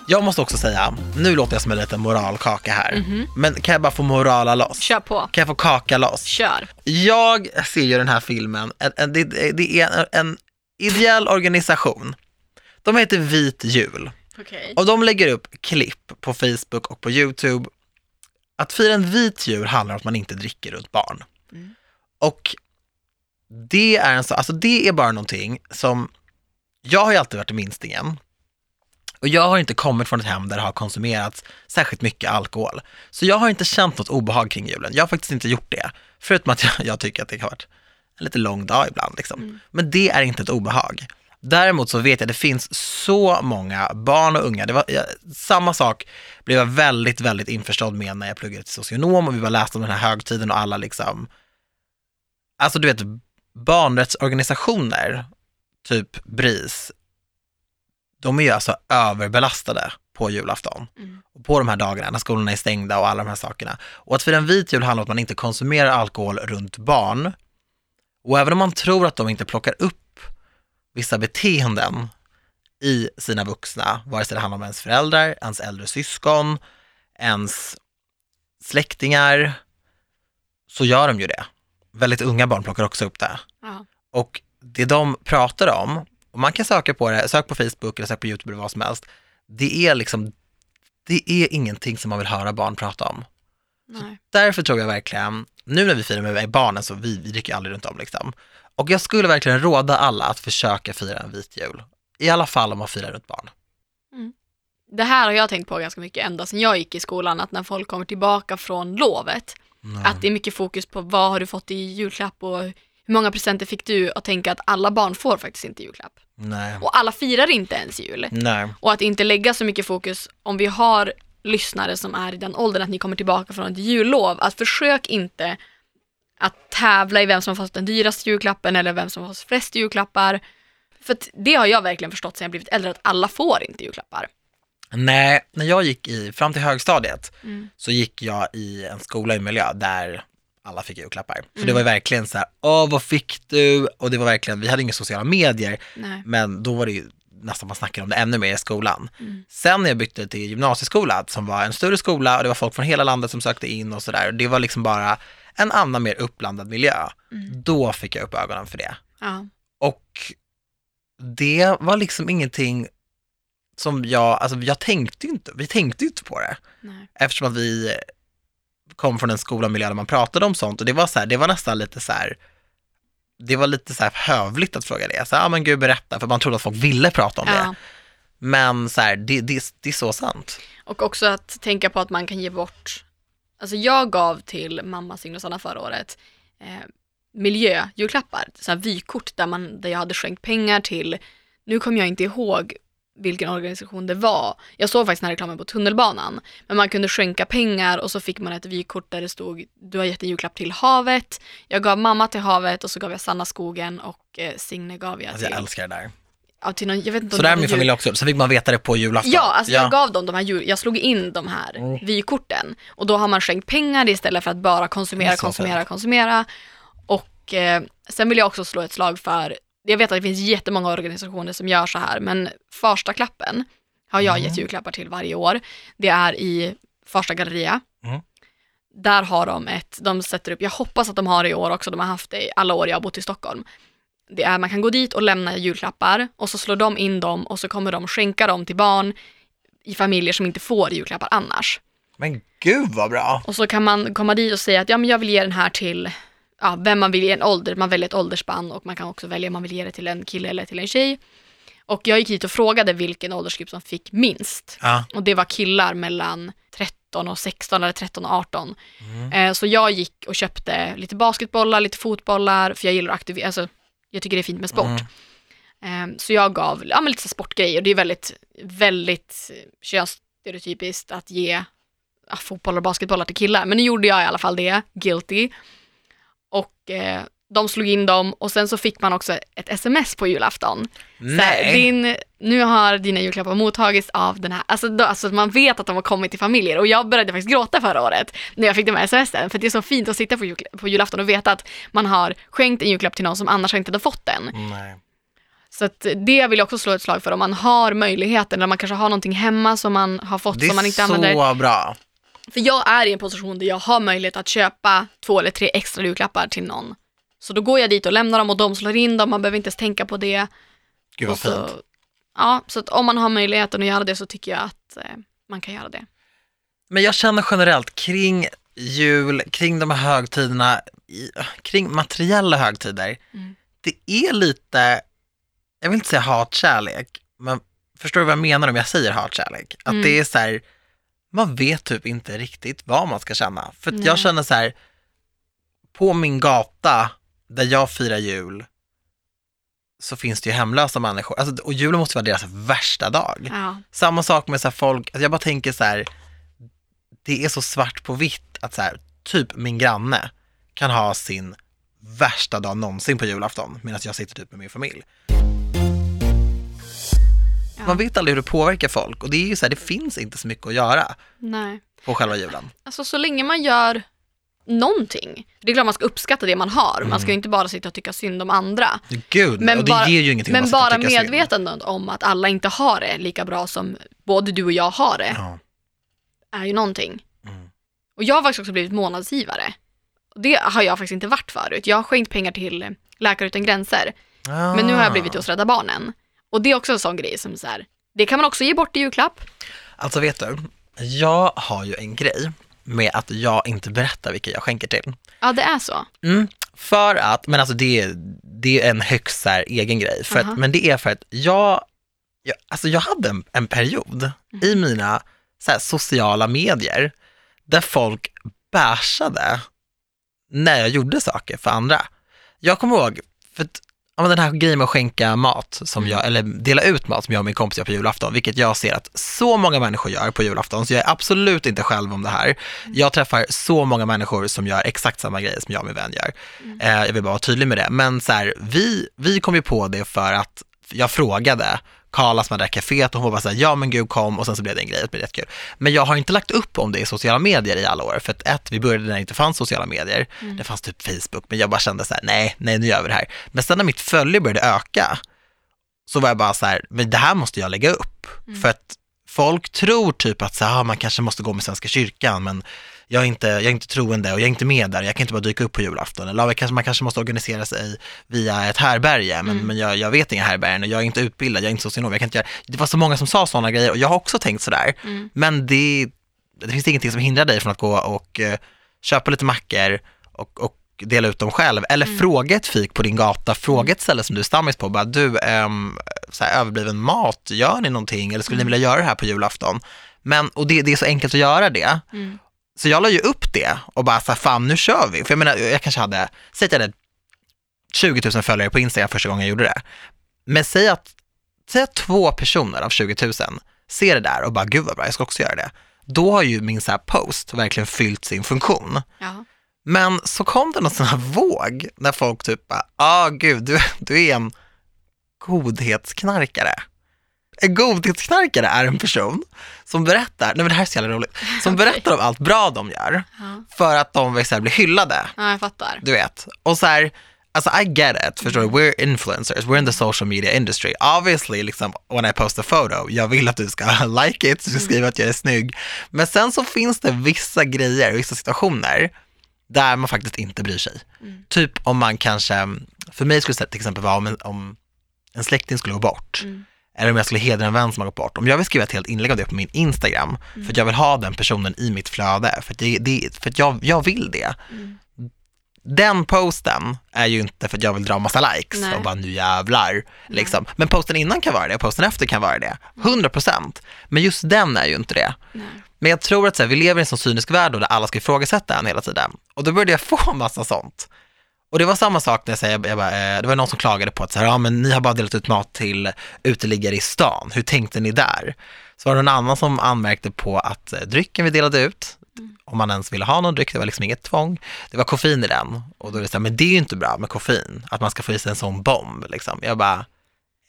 Jag måste också säga, nu låter jag som en liten moralkaka här, men kan jag bara få morala loss? Kör på, Kan jag få kaka loss? kör. Jag ser ju den här filmen, en, en, det, det är en, en ideell organisation. De heter Vit jul. Okej. Och de lägger upp klipp på Facebook och på YouTube. Att fira en vit jul handlar om att man inte dricker runt barn. Mm. Och det är, en så, alltså det är bara någonting som, jag har ju alltid varit minstingen. Och jag har inte kommit från ett hem där det har konsumerats särskilt mycket alkohol. Så jag har inte känt något obehag kring julen. Jag har faktiskt inte gjort det. Förutom att *laughs* jag, jag tycker att det har varit en lite lång dag ibland. Liksom. Mm. Men det är inte ett obehag. Däremot så vet jag att det finns så många barn och unga. Det var, jag, samma sak blev jag väldigt, väldigt införstådd med när jag pluggade till socionom och vi bara läste om den här högtiden och alla liksom, alltså du vet, barnrättsorganisationer, typ BRIS, de är ju alltså överbelastade på julafton. Mm. Och på de här dagarna när skolorna är stängda och alla de här sakerna. Och att fira en vit jul handlar om att man inte konsumerar alkohol runt barn. Och även om man tror att de inte plockar upp vissa beteenden i sina vuxna, vare sig det handlar om ens föräldrar, ens äldre syskon, ens släktingar, så gör de ju det. Väldigt unga barn plockar också upp det. Ja. Och det de pratar om, och man kan söka på det, sök på Facebook eller sök på YouTube eller vad som helst, det är liksom, det är ingenting som man vill höra barn prata om. Därför tror jag verkligen, nu när vi firar med barnen så vi, vi dricker aldrig runt om liksom. Och jag skulle verkligen råda alla att försöka fira en vit jul. I alla fall om man firar runt barn. Det här har jag tänkt på ganska mycket ända sedan jag gick i skolan, att när folk kommer tillbaka från lovet, att det är mycket fokus på vad har du fått i julklapp och hur många presenter fick du och tänka att alla barn får faktiskt inte julklapp. Nej. Och alla firar inte ens jul. Nej. Och att inte lägga så mycket fokus, om vi har lyssnare som är i den åldern att ni kommer tillbaka från ett jullov, att försök inte att tävla i vem som har fått den dyraste julklappen eller vem som har fått flest julklappar. För att det har jag verkligen förstått sen jag blivit äldre, att alla får inte julklappar. Nej, när jag gick i, fram till högstadiet, Mm. så gick jag i en skola i miljö där alla fick julklappar. Så Mm. det var ju verkligen så här, åh vad fick du? Och det var verkligen, vi hade inga sociala medier, Nej. men då var det ju nästan man snackade om det ännu mer i skolan. Mm. Sen när jag bytte till gymnasieskola, som var en större skola och det var folk från hela landet som sökte in och sådär, det var liksom bara en annan mer uppblandad miljö. Mm. Då fick jag upp ögonen för det. Ja. Och det var liksom ingenting som jag, alltså jag tänkte inte, vi tänkte inte på det. Nej. Eftersom att vi kom från en skolamiljö där man pratade om sånt och det var så här, det var nästan lite så här, det var lite så här hövligt att fråga det. Så här, ja men gud berätta, för man trodde att folk ville prata om det. Ja. Men så här, det, det, det är så sant. Och också att tänka på att man kan ge bort, alltså jag gav till mamma Signe och Sanna förra året eh, miljöjulklappar, så här vykort där, man, där jag hade skänkt pengar till, nu kommer jag inte ihåg vilken organisation det var. Jag såg faktiskt den här reklamen på tunnelbanan. Men man kunde skänka pengar och så fick man ett vykort där det stod du har gett en julklapp till havet. Jag gav mamma till havet och så gav jag Sanna skogen och eh, Signe gav jag Alltså till, jag älskar det där. ja, till någon, jag vet inte Så det är min familj också, så fick man veta det på julafton. Ja, alltså jag gav dem de här jul, jag slog in de här Mm. vykorten och då har man skänkt pengar istället för att bara konsumera, konsumera, fint. konsumera. Och eh, sen vill jag också slå ett slag för, jag vet att det finns jättemånga organisationer som gör så här, men Farstaklappen har jag Mm. gett julklappar till varje år. Det är i Farsta galleria. Mm. Där har de ett, de sätter upp, jag hoppas att de har det i år också, de har haft det i alla år jag har bott i Stockholm. Det är, man kan gå dit och lämna julklappar och så slår de in dem och så kommer de skänka dem till barn i familjer som inte får julklappar annars. Men gud vad bra. Och så kan man komma dit och säga att ja, men jag vill ge den här till ja, vem man vill ge en ålder, man väljer ett åldersspann och man kan också välja om man vill ge det till en kille eller till en tjej. Och jag gick hit och frågade vilken åldersgrupp som fick minst. Ja. Och det var killar mellan 13 och 16 eller 13 och 18. Mm. Eh, så jag gick och köpte lite basketbollar, lite fotbollar, för jag gillar att aktivera, alltså jag tycker det är fint med sport. Mm. Eh, så jag gav ja, men lite så sportgrejer, det är väldigt, väldigt könsstereotypiskt att ge ja, fotbollar och basketbollar till killar. Men nu gjorde jag i alla fall det, guilty. Och eh, de slog in dem och sen så fick man också ett sms på julafton. Så här, Nej. din, nu har dina julklappar mottagits av den här, alltså, då, alltså man vet att de har kommit till familjer och jag började faktiskt gråta förra året när jag fick de här smsen för det är så fint att sitta på, jul, på julafton och veta att man har skänkt en julklapp till någon som annars inte hade fått den. Nej. Så det vill jag också slå ett slag för om man har möjligheten eller man kanske har någonting hemma som man har fått Det som man är inte använder. så bra. För jag är i en position där jag har möjlighet att köpa två eller tre extra julklappar till någon. Så då går jag dit och lämnar dem och de slår in dem, man behöver inte ens tänka på det. Gud vad så, fint. Ja, så att om man har möjligheten att göra det så tycker jag att eh, man kan göra det. Men jag känner generellt kring jul, kring de här högtiderna, i, kring materiella högtider, Mm. det är lite, jag vill inte säga hatkärlek, men förstår du vad jag menar om jag säger hatkärlek? Att Mm. det är så här, man vet typ inte riktigt vad man ska känna. För att jag känner så här, på min gata där jag firar jul, så finns det ju hemlösa människor. Alltså, och julen måste vara deras värsta dag. Ja, Samma sak med så folk, alltså jag bara tänker så här, det är så svart på vitt att så här, typ min granne kan ha sin värsta dag någonsin på julafton medan jag sitter typ med min familj. Man vet aldrig hur det påverkar folk och det är ju så här, det finns inte så mycket att göra Nej. på själva julen. Alltså så länge man gör någonting. Det är klart man ska uppskatta det man har. Man ska ju inte bara sitta och tycka synd om andra. Gud, Men och det bara- ger ju ingenting om Men bara medvetandet om att alla inte har det lika bra som både du och jag har det, Ja. är ju någonting. Mm. Och jag har faktiskt också blivit månadsgivare. Och det har jag faktiskt inte varit förut. Jag har skänkt pengar till Läkare Utan Gränser. Men nu har jag blivit Ah. hos Rädda Barnen. Och det är också en sån grej som så här, det kan man också ge bort i julklapp. Alltså vet du, jag har ju en grej med att jag inte berättar vilka jag skänker till. Ja, det är så. Mm, för att, men alltså det, det är en högst så här egen grej, för Aha. att, men det är för att jag, jag, alltså jag hade en, en period i mina så här, sociala medier där folk bärsade när jag gjorde saker för andra. Jag kommer ihåg, för ja, men den här grejen med att skänka mat, som jag, eller dela ut mat som jag och min kompis gör på julafton, vilket jag ser att så många människor gör på julafton, så jag är absolut inte själv om det här. Jag träffar så många människor som gör exakt samma grejer som jag och min vän gör. Eh, jag vill bara vara tydlig med det. Men så här, vi, vi kom ju på det för att jag frågade Karla som hade det här kaféet och hon var bara så här, ja men gud kom och sen så blev det en grej, det blev jättekul. Men jag har inte lagt upp om det i sociala medier i alla år, för att ett, vi började när det inte fanns sociala medier, det fanns typ Facebook, men jag bara kände så här, nej, nej nu gör vi det här. Men sen när mitt följe började öka, så var jag bara så här, men det här måste jag lägga upp. För att folk tror typ att så här, ah, man kanske måste gå med Svenska kyrkan, men jag är, inte, jag är inte troende och jag är inte med där, jag kan inte bara dyka upp på julafton. Eller "Ah, kanske, man kanske måste organisera sig via ett härberge, men, men jag, jag vet inga härbergen och jag är inte utbildad, jag är inte socionom, jag kan inte göra, det var så många som sa sådana grejer och jag har också tänkt sådär. Mm. Men det, det finns ingenting som hindrar dig från att gå och eh, köpa lite mackor och, och dela ut dem själv. Eller fråga ett fik på din gata, fråga ett ställe som du är stammis på. Bara, du, ehm, så här, överbliven mat, gör ni någonting? Eller skulle ni vilja göra det här på julafton? Men, och det, det är så enkelt att göra det. Mm. Så jag la ju upp det och bara så här, fan nu kör vi. För jag menar, jag kanske hade, säg att jag hade 20 000 följare på Instagram första gången jag gjorde det. Men säg att, säg att två personer av 20 000 ser det där och bara, gud vad bra, jag ska också göra det. Då har ju min så här post verkligen fyllt sin funktion. Ja. Men så kom det någon sån här våg när folk typ bara, ah gud, du, du är en godhetsknarkare. En godhetsknarkare är en person som berättar, nej men det här är så jävla roligt, som *laughs* Okej. berättar om allt bra de gör Ja. för att de vill så här, bli hyllade, ja, jag fattar. du vet. Och så här, alltså I get it, förstår du? We're influencers, we're in the social media industry. Obviously, liksom, when I post a photo, jag vill att du ska *laughs* like it, du ska skriva att jag är snygg. Men sen så finns det vissa grejer, vissa situationer där man faktiskt inte bryr sig. Typ om man kanske, för mig skulle det till exempel vara om en, om en släkting skulle gå bort. Mm. Eller om jag skulle hedra en vän som har gått bort. Om jag vill skriva ett helt inlägg om det på min Instagram, för att jag vill ha den personen i mitt flöde, för att, det, det, för att jag, jag vill det. Mm. Den posten är ju inte för att jag vill dra massa likes Nej. och bara nu jävlar. Liksom. Men posten innan kan vara det och posten efter kan vara det. 100%. Men just den är ju inte det. Nej. Men jag tror att så här, vi lever i en sån cynisk värld då, där alla ska ifrågasätta en hela tiden. Och då började jag få *laughs* massa sånt. Och det var samma sak när jag säger, jag bara, eh, det var någon som klagade på att så här, ja, men ni har bara delat ut mat till uteliggare i stan, hur tänkte ni där? Så var det någon annan som anmärkte på att eh, drycken vi delade ut, om man ens ville ha någon dryck, det var liksom inget tvång, det var koffein i den. Och då är det så här, men det är ju inte bra med koffein, att man ska få i sig en sån bomb liksom. Jag bara,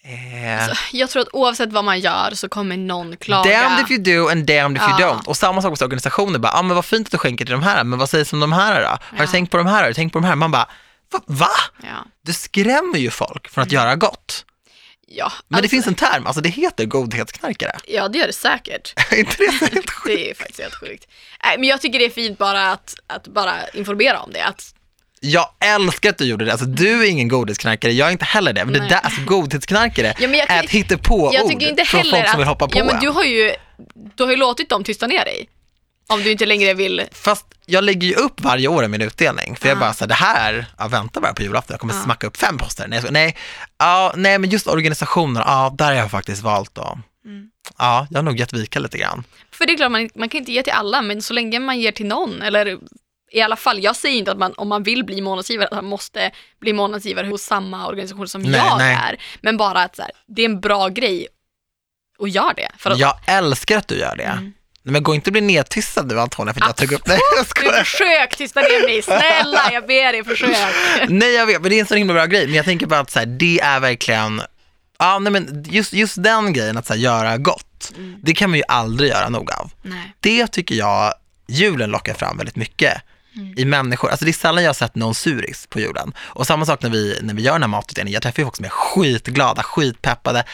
eh, Jag tror att oavsett vad man gör så kommer någon klaga. Damned if you do and damned if you Ja. don't. Och samma sak hos organisationer, bara, ah, men vad fint att du skänker till de här, men vad sägs om de här då? Har du Ja. tänkt på de här? Har du tänkt på de här? Man bara, va? Ja. Du skrämmer ju folk från att göra gott. Ja, Men det alltså- finns en term, alltså det heter godhetsknarkare. Ja, det gör det säkert. *laughs* är inte det så helt sjukt? *laughs* Det är faktiskt helt sjukt. Nej, men jag tycker det är fint bara att, att bara informera om det. Att, Jag älskar att du gjorde det. Alltså du är ingen godhetsknarkare, jag är inte heller det. Men det där, alltså godhetsknarkare Ja, men jag är ett hittepå-ord från folk som vill hoppa på ja, men en. du har ju, du har ju låtit dem tysta ner dig. Om du inte längre vill, Fast jag lägger ju upp varje år i min utdelning, för jag Ah. bara så här, det här, ja, vänta bara på julafton, jag kommer Ah. smacka upp fem poster. Nej, jag nej, ja, nej men just organisationer, ja, där har jag faktiskt valt då. Mm. Ja, jag har nog gett vika lite grann. för det är klart man, man kan inte ge till alla, men så länge man ger till någon, eller i alla fall, jag säger inte att man, om man vill bli månadsgivare, att man måste bli månadsgivare hos samma organisation som Nej, jag nej. är. Men bara att så här, det är en bra grej och gör det. Att, Jag älskar att du gör det. Mm. Nej, Men gå inte och bli nedtystad nu Antonija för att jag tog upp, nej jag du skojar. försök tysta ner mig, snälla jag ber dig försök. Nej jag vet, men det är en så himla bra grej. Men jag tänker bara att så här, det är verkligen, Ja, nej men just, just den grejen att så här, göra gott, Mm. det kan man ju aldrig göra nog av. Nej. Det tycker jag julen lockar fram väldigt mycket i människor. Alltså det är sällan jag har sett någon suris på julen. Och samma sak när vi, när vi gör den här matutdelningen, jag träffar ju folk som är skitglada, skitpeppade.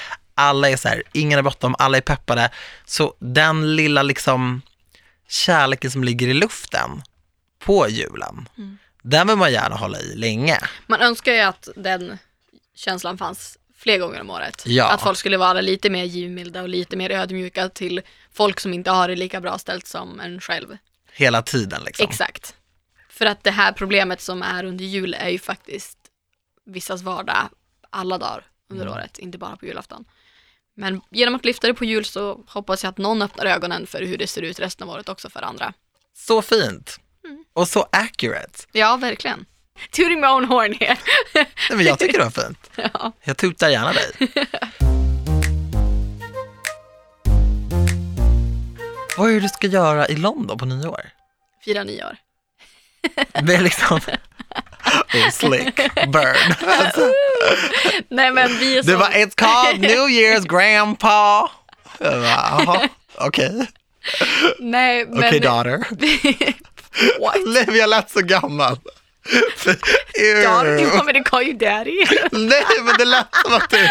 Alla är så här, ingen är bråttom, alla är peppade. Så den lilla liksom kärleken som ligger i luften på julen, den vill man gärna hålla i länge. Man önskar ju att den känslan fanns fler gånger om året. Ja. Att folk skulle vara lite mer givmilda och lite mer ödmjuka till folk som inte har det lika bra ställt som en själv. Hela tiden liksom. Exakt. För att det här problemet som är under jul är ju faktiskt vissas vardag alla dagar under Mm. året, inte bara på julafton. Men genom att lyfta det på jul så hoppas jag att någon öppnar ögonen för hur det ser ut resten av året också för andra. Så fint. Och så accurate. Ja, verkligen. Tooting my own horn here. Nej, men jag tycker det var fint. *laughs* ja. Jag tutar gärna dig. *laughs* Vad är det du ska göra i London på nyår? Fira nyår. Det är liksom... *laughs* Oh, slick, burn. Alltså, Nej men vi är det var It's called New Year's grandpa. Jaha, okej. Nej men... Okej daughter. *laughs* What? Nej, jag lät så gammal. Daughter, you want me to call you daddy? Nej, men det lät som att du,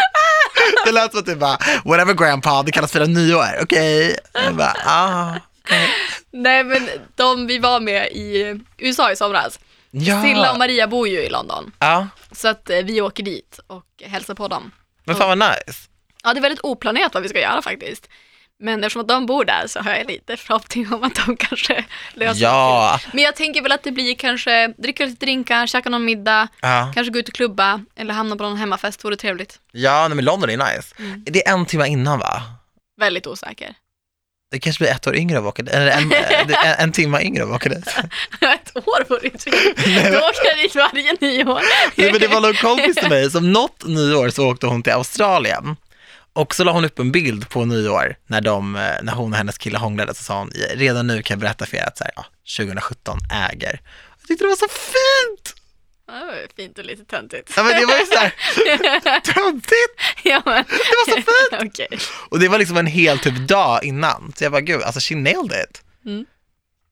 det lät som att du bara, whatever grandpa, det kallas fira nyår, okej. Bara, ah, okej. Nej men de vi var med i USA i somras. Ja. Silla och Maria bor ju i London. Ja, Så att eh, vi åker dit och hälsar på dem. men fan vad nice. Ja, det är väldigt oplanerat vad vi ska göra faktiskt. Men eftersom att de bor där så har jag lite förhoppning om att de *laughs* kanske löser Ja. det. Men jag tänker väl att det blir kanske dricka lite drinkar, käka någon middag, Ja, kanske gå ut och klubba eller hamna på någon hemmafest, vore trevligt. ja nej, men London är nice. Mm. Det är en timme innan va? Väldigt osäker. Det kanske blir ett år yngre av dit, eller en, en, en timme yngre av dit. *laughs* Ett år vore ju trevligt. Då åker dit varje nyår. Nej, men det var någon kompis till *laughs* mig som något nyår så åkte hon till Australien. Och så la hon upp en bild på nyår när, de, eh, när hon och hennes kille hånglade så sa hon, redan nu kan jag berätta för er att så här, ja, 2017 äger. Jag tyckte det var så fint! Ja, det var fint och lite töntigt. Ja men det var ju såhär *laughs* töntigt! ja, men... Det var så fint! *laughs* Okej. Och det var liksom en hel typ dag innan. Så jag bara, gud, alltså she nailed it. Mm.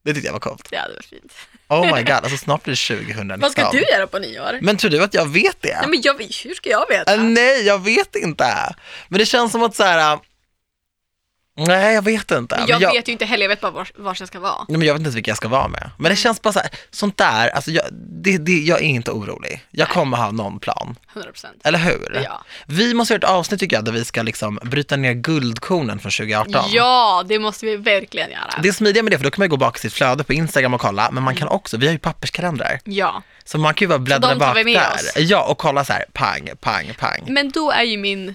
Det tyckte jag var coolt. Ja, det var fint. Oh my *laughs* god, alltså snart blir det 2019. Vad ska du göra på nyår? Men tror du att jag vet det? Nej, men jag, hur ska jag veta? Äh, nej, jag vet inte. Men det känns som att så här. Nej, jag vet inte. Men jag, vet ju inte heller, jag vet bara var, var jag ska vara. Nej, men jag vet inte vilka jag ska vara med. Men det känns bara så här, sånt där, alltså jag, det, det, jag är inte orolig. Jag kommer ha någon plan, 100%. eller hur? Ja. Vi måste göra ett avsnitt tycker jag, där vi ska liksom bryta ner guldkornen från 2018. Ja, det måste vi verkligen göra. Det är smidiga med det, för då kan man gå bak i sitt flöde på Instagram och kolla, men man kan Mm. också, vi har ju papperskalendrar, Ja, så man kan ju bara bläddra bak där. Ja, och kolla så här, pang, pang, pang. men då är ju min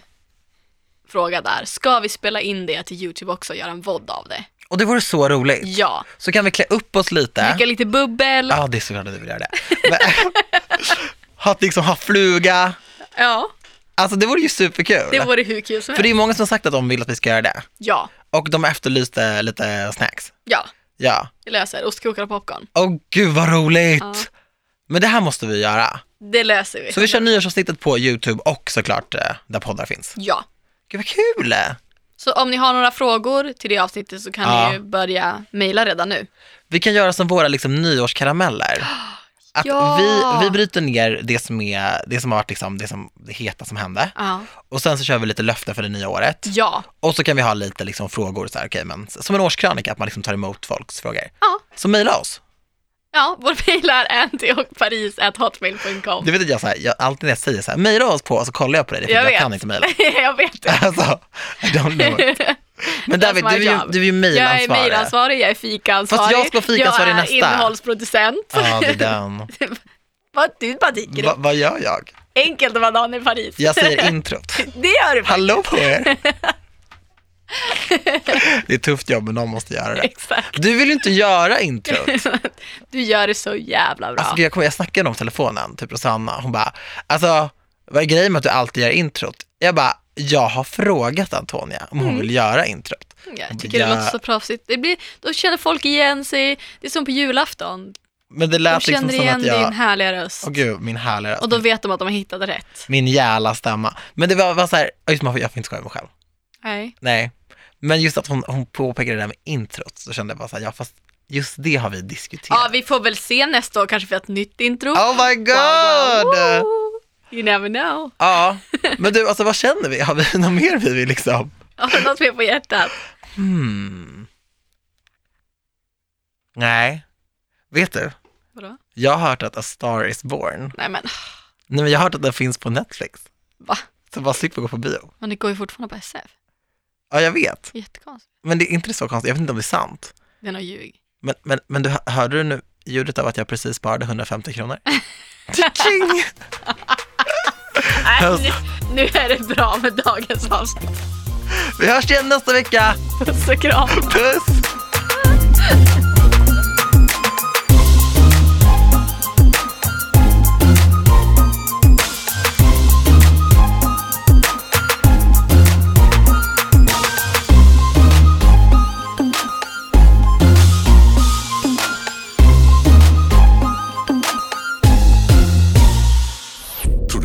fråga där, ska vi spela in det till YouTube också och göra en vodd av det? Och det vore så roligt. Ja, Så kan vi klä upp oss lite. dricka lite bubbel. Ja, det är såklart att du vill göra det. Men, *laughs* ha, liksom, ha fluga. Ja, Alltså det vore ju superkul. det vore hur kul som För det är helst. många som har sagt att de vill att vi ska göra det. Ja, Och de efterlyste lite snacks. ja, Ja. vi löser ostkrokar och popcorn. Åh gud vad roligt! Ja. Men det här måste vi göra. Det löser vi. Så vi kör nyårsavsnittet på YouTube och såklart eh, där poddar finns. Ja. Gud vad kul! Så om ni har några frågor till det avsnittet så kan Ja. ni ju börja mejla redan nu. Vi kan göra som våra liksom, nyårskarameller. *gasps* Att Ja. vi, vi bryter ner det som, är, det som har varit liksom, det, som, det heta som hände. Ja. Och sen så kör vi lite löften för det nya året. Ja. Och så kan vi ha lite liksom frågor, så här, okej, men, som en årskrönika, att man liksom tar emot folks frågor. Ja. Så mejla oss. Ja, vår mejl är antiochparis.hotmail.com. Du vet att jag, så här, jag alltid när jag säger så här, mejla oss på, så kollar jag på dig, för Jag jag, vet. kan inte mejla. *laughs* jag vet det. Alltså, I don't know *laughs* it. Men David, du är ju, du är ju Jag är mejlansvarig. mejlansvarig, jag är fikansvarig. Fast jag ska vara fikansvarig Jag är nästa. innehållsproducent. Ja, det är den. *laughs* Vad du bara tycker Va, vad gör jag? Enkelt att vara Dan i Paris. Jag säger introt. det gör du faktiskt. Hallå på er! Det är ett tufft jobb, men någon måste göra det. Exakt. Du vill ju inte göra introt. *laughs* Du gör det så jävla bra. Alltså, jag, kommer, jag snackade om telefonen, typ Rosanna, hon bara, alltså vad är grejen med att du alltid gör introt? Jag bara, jag har frågat Antonia om hon Mm. vill göra introt. jag tycker det Ja. låter så proffsigt. Det blir, då känner folk igen sig. Det är som på julafton. Men det De lät liksom känner som igen att din jag, härliga röst. åh gud, min härliga röst. Och då vet de att de har hittat rätt. Min jävla stämma. Men det var, var så här, just jag får inte skoja med mig själv. Nej. Nej. Men just att hon, hon påpekade det där med introt, så kände jag bara så här, ja fast just det har vi diskuterat. Ja, vi får väl se nästa år kanske för ett nytt intro. Oh my god! Wow, wow. You never know. Ja, men du, alltså vad känner vi? Har vi något mer vi vill liksom? Har du något mer på hjärtat? Hmm. Nej. Vet du? Vadå? Jag har hört att A Star Is Born, Nej men, nej men jag har hört att den finns på Netflix. va? Så bara slipper gå på bio. Men det går ju fortfarande på SF. Ja, jag vet. Jättekonstigt. Men det är inte så konstigt, jag vet inte om det är sant. Det är nog ljug. Men, men, men du, hörde du nu ljudet av att jag precis sparade 150 kronor? Tjing! Nej, nu, nu är det bra med dagens avsnitt. Vi hörs igen nästa vecka! Puss och kram. Puss!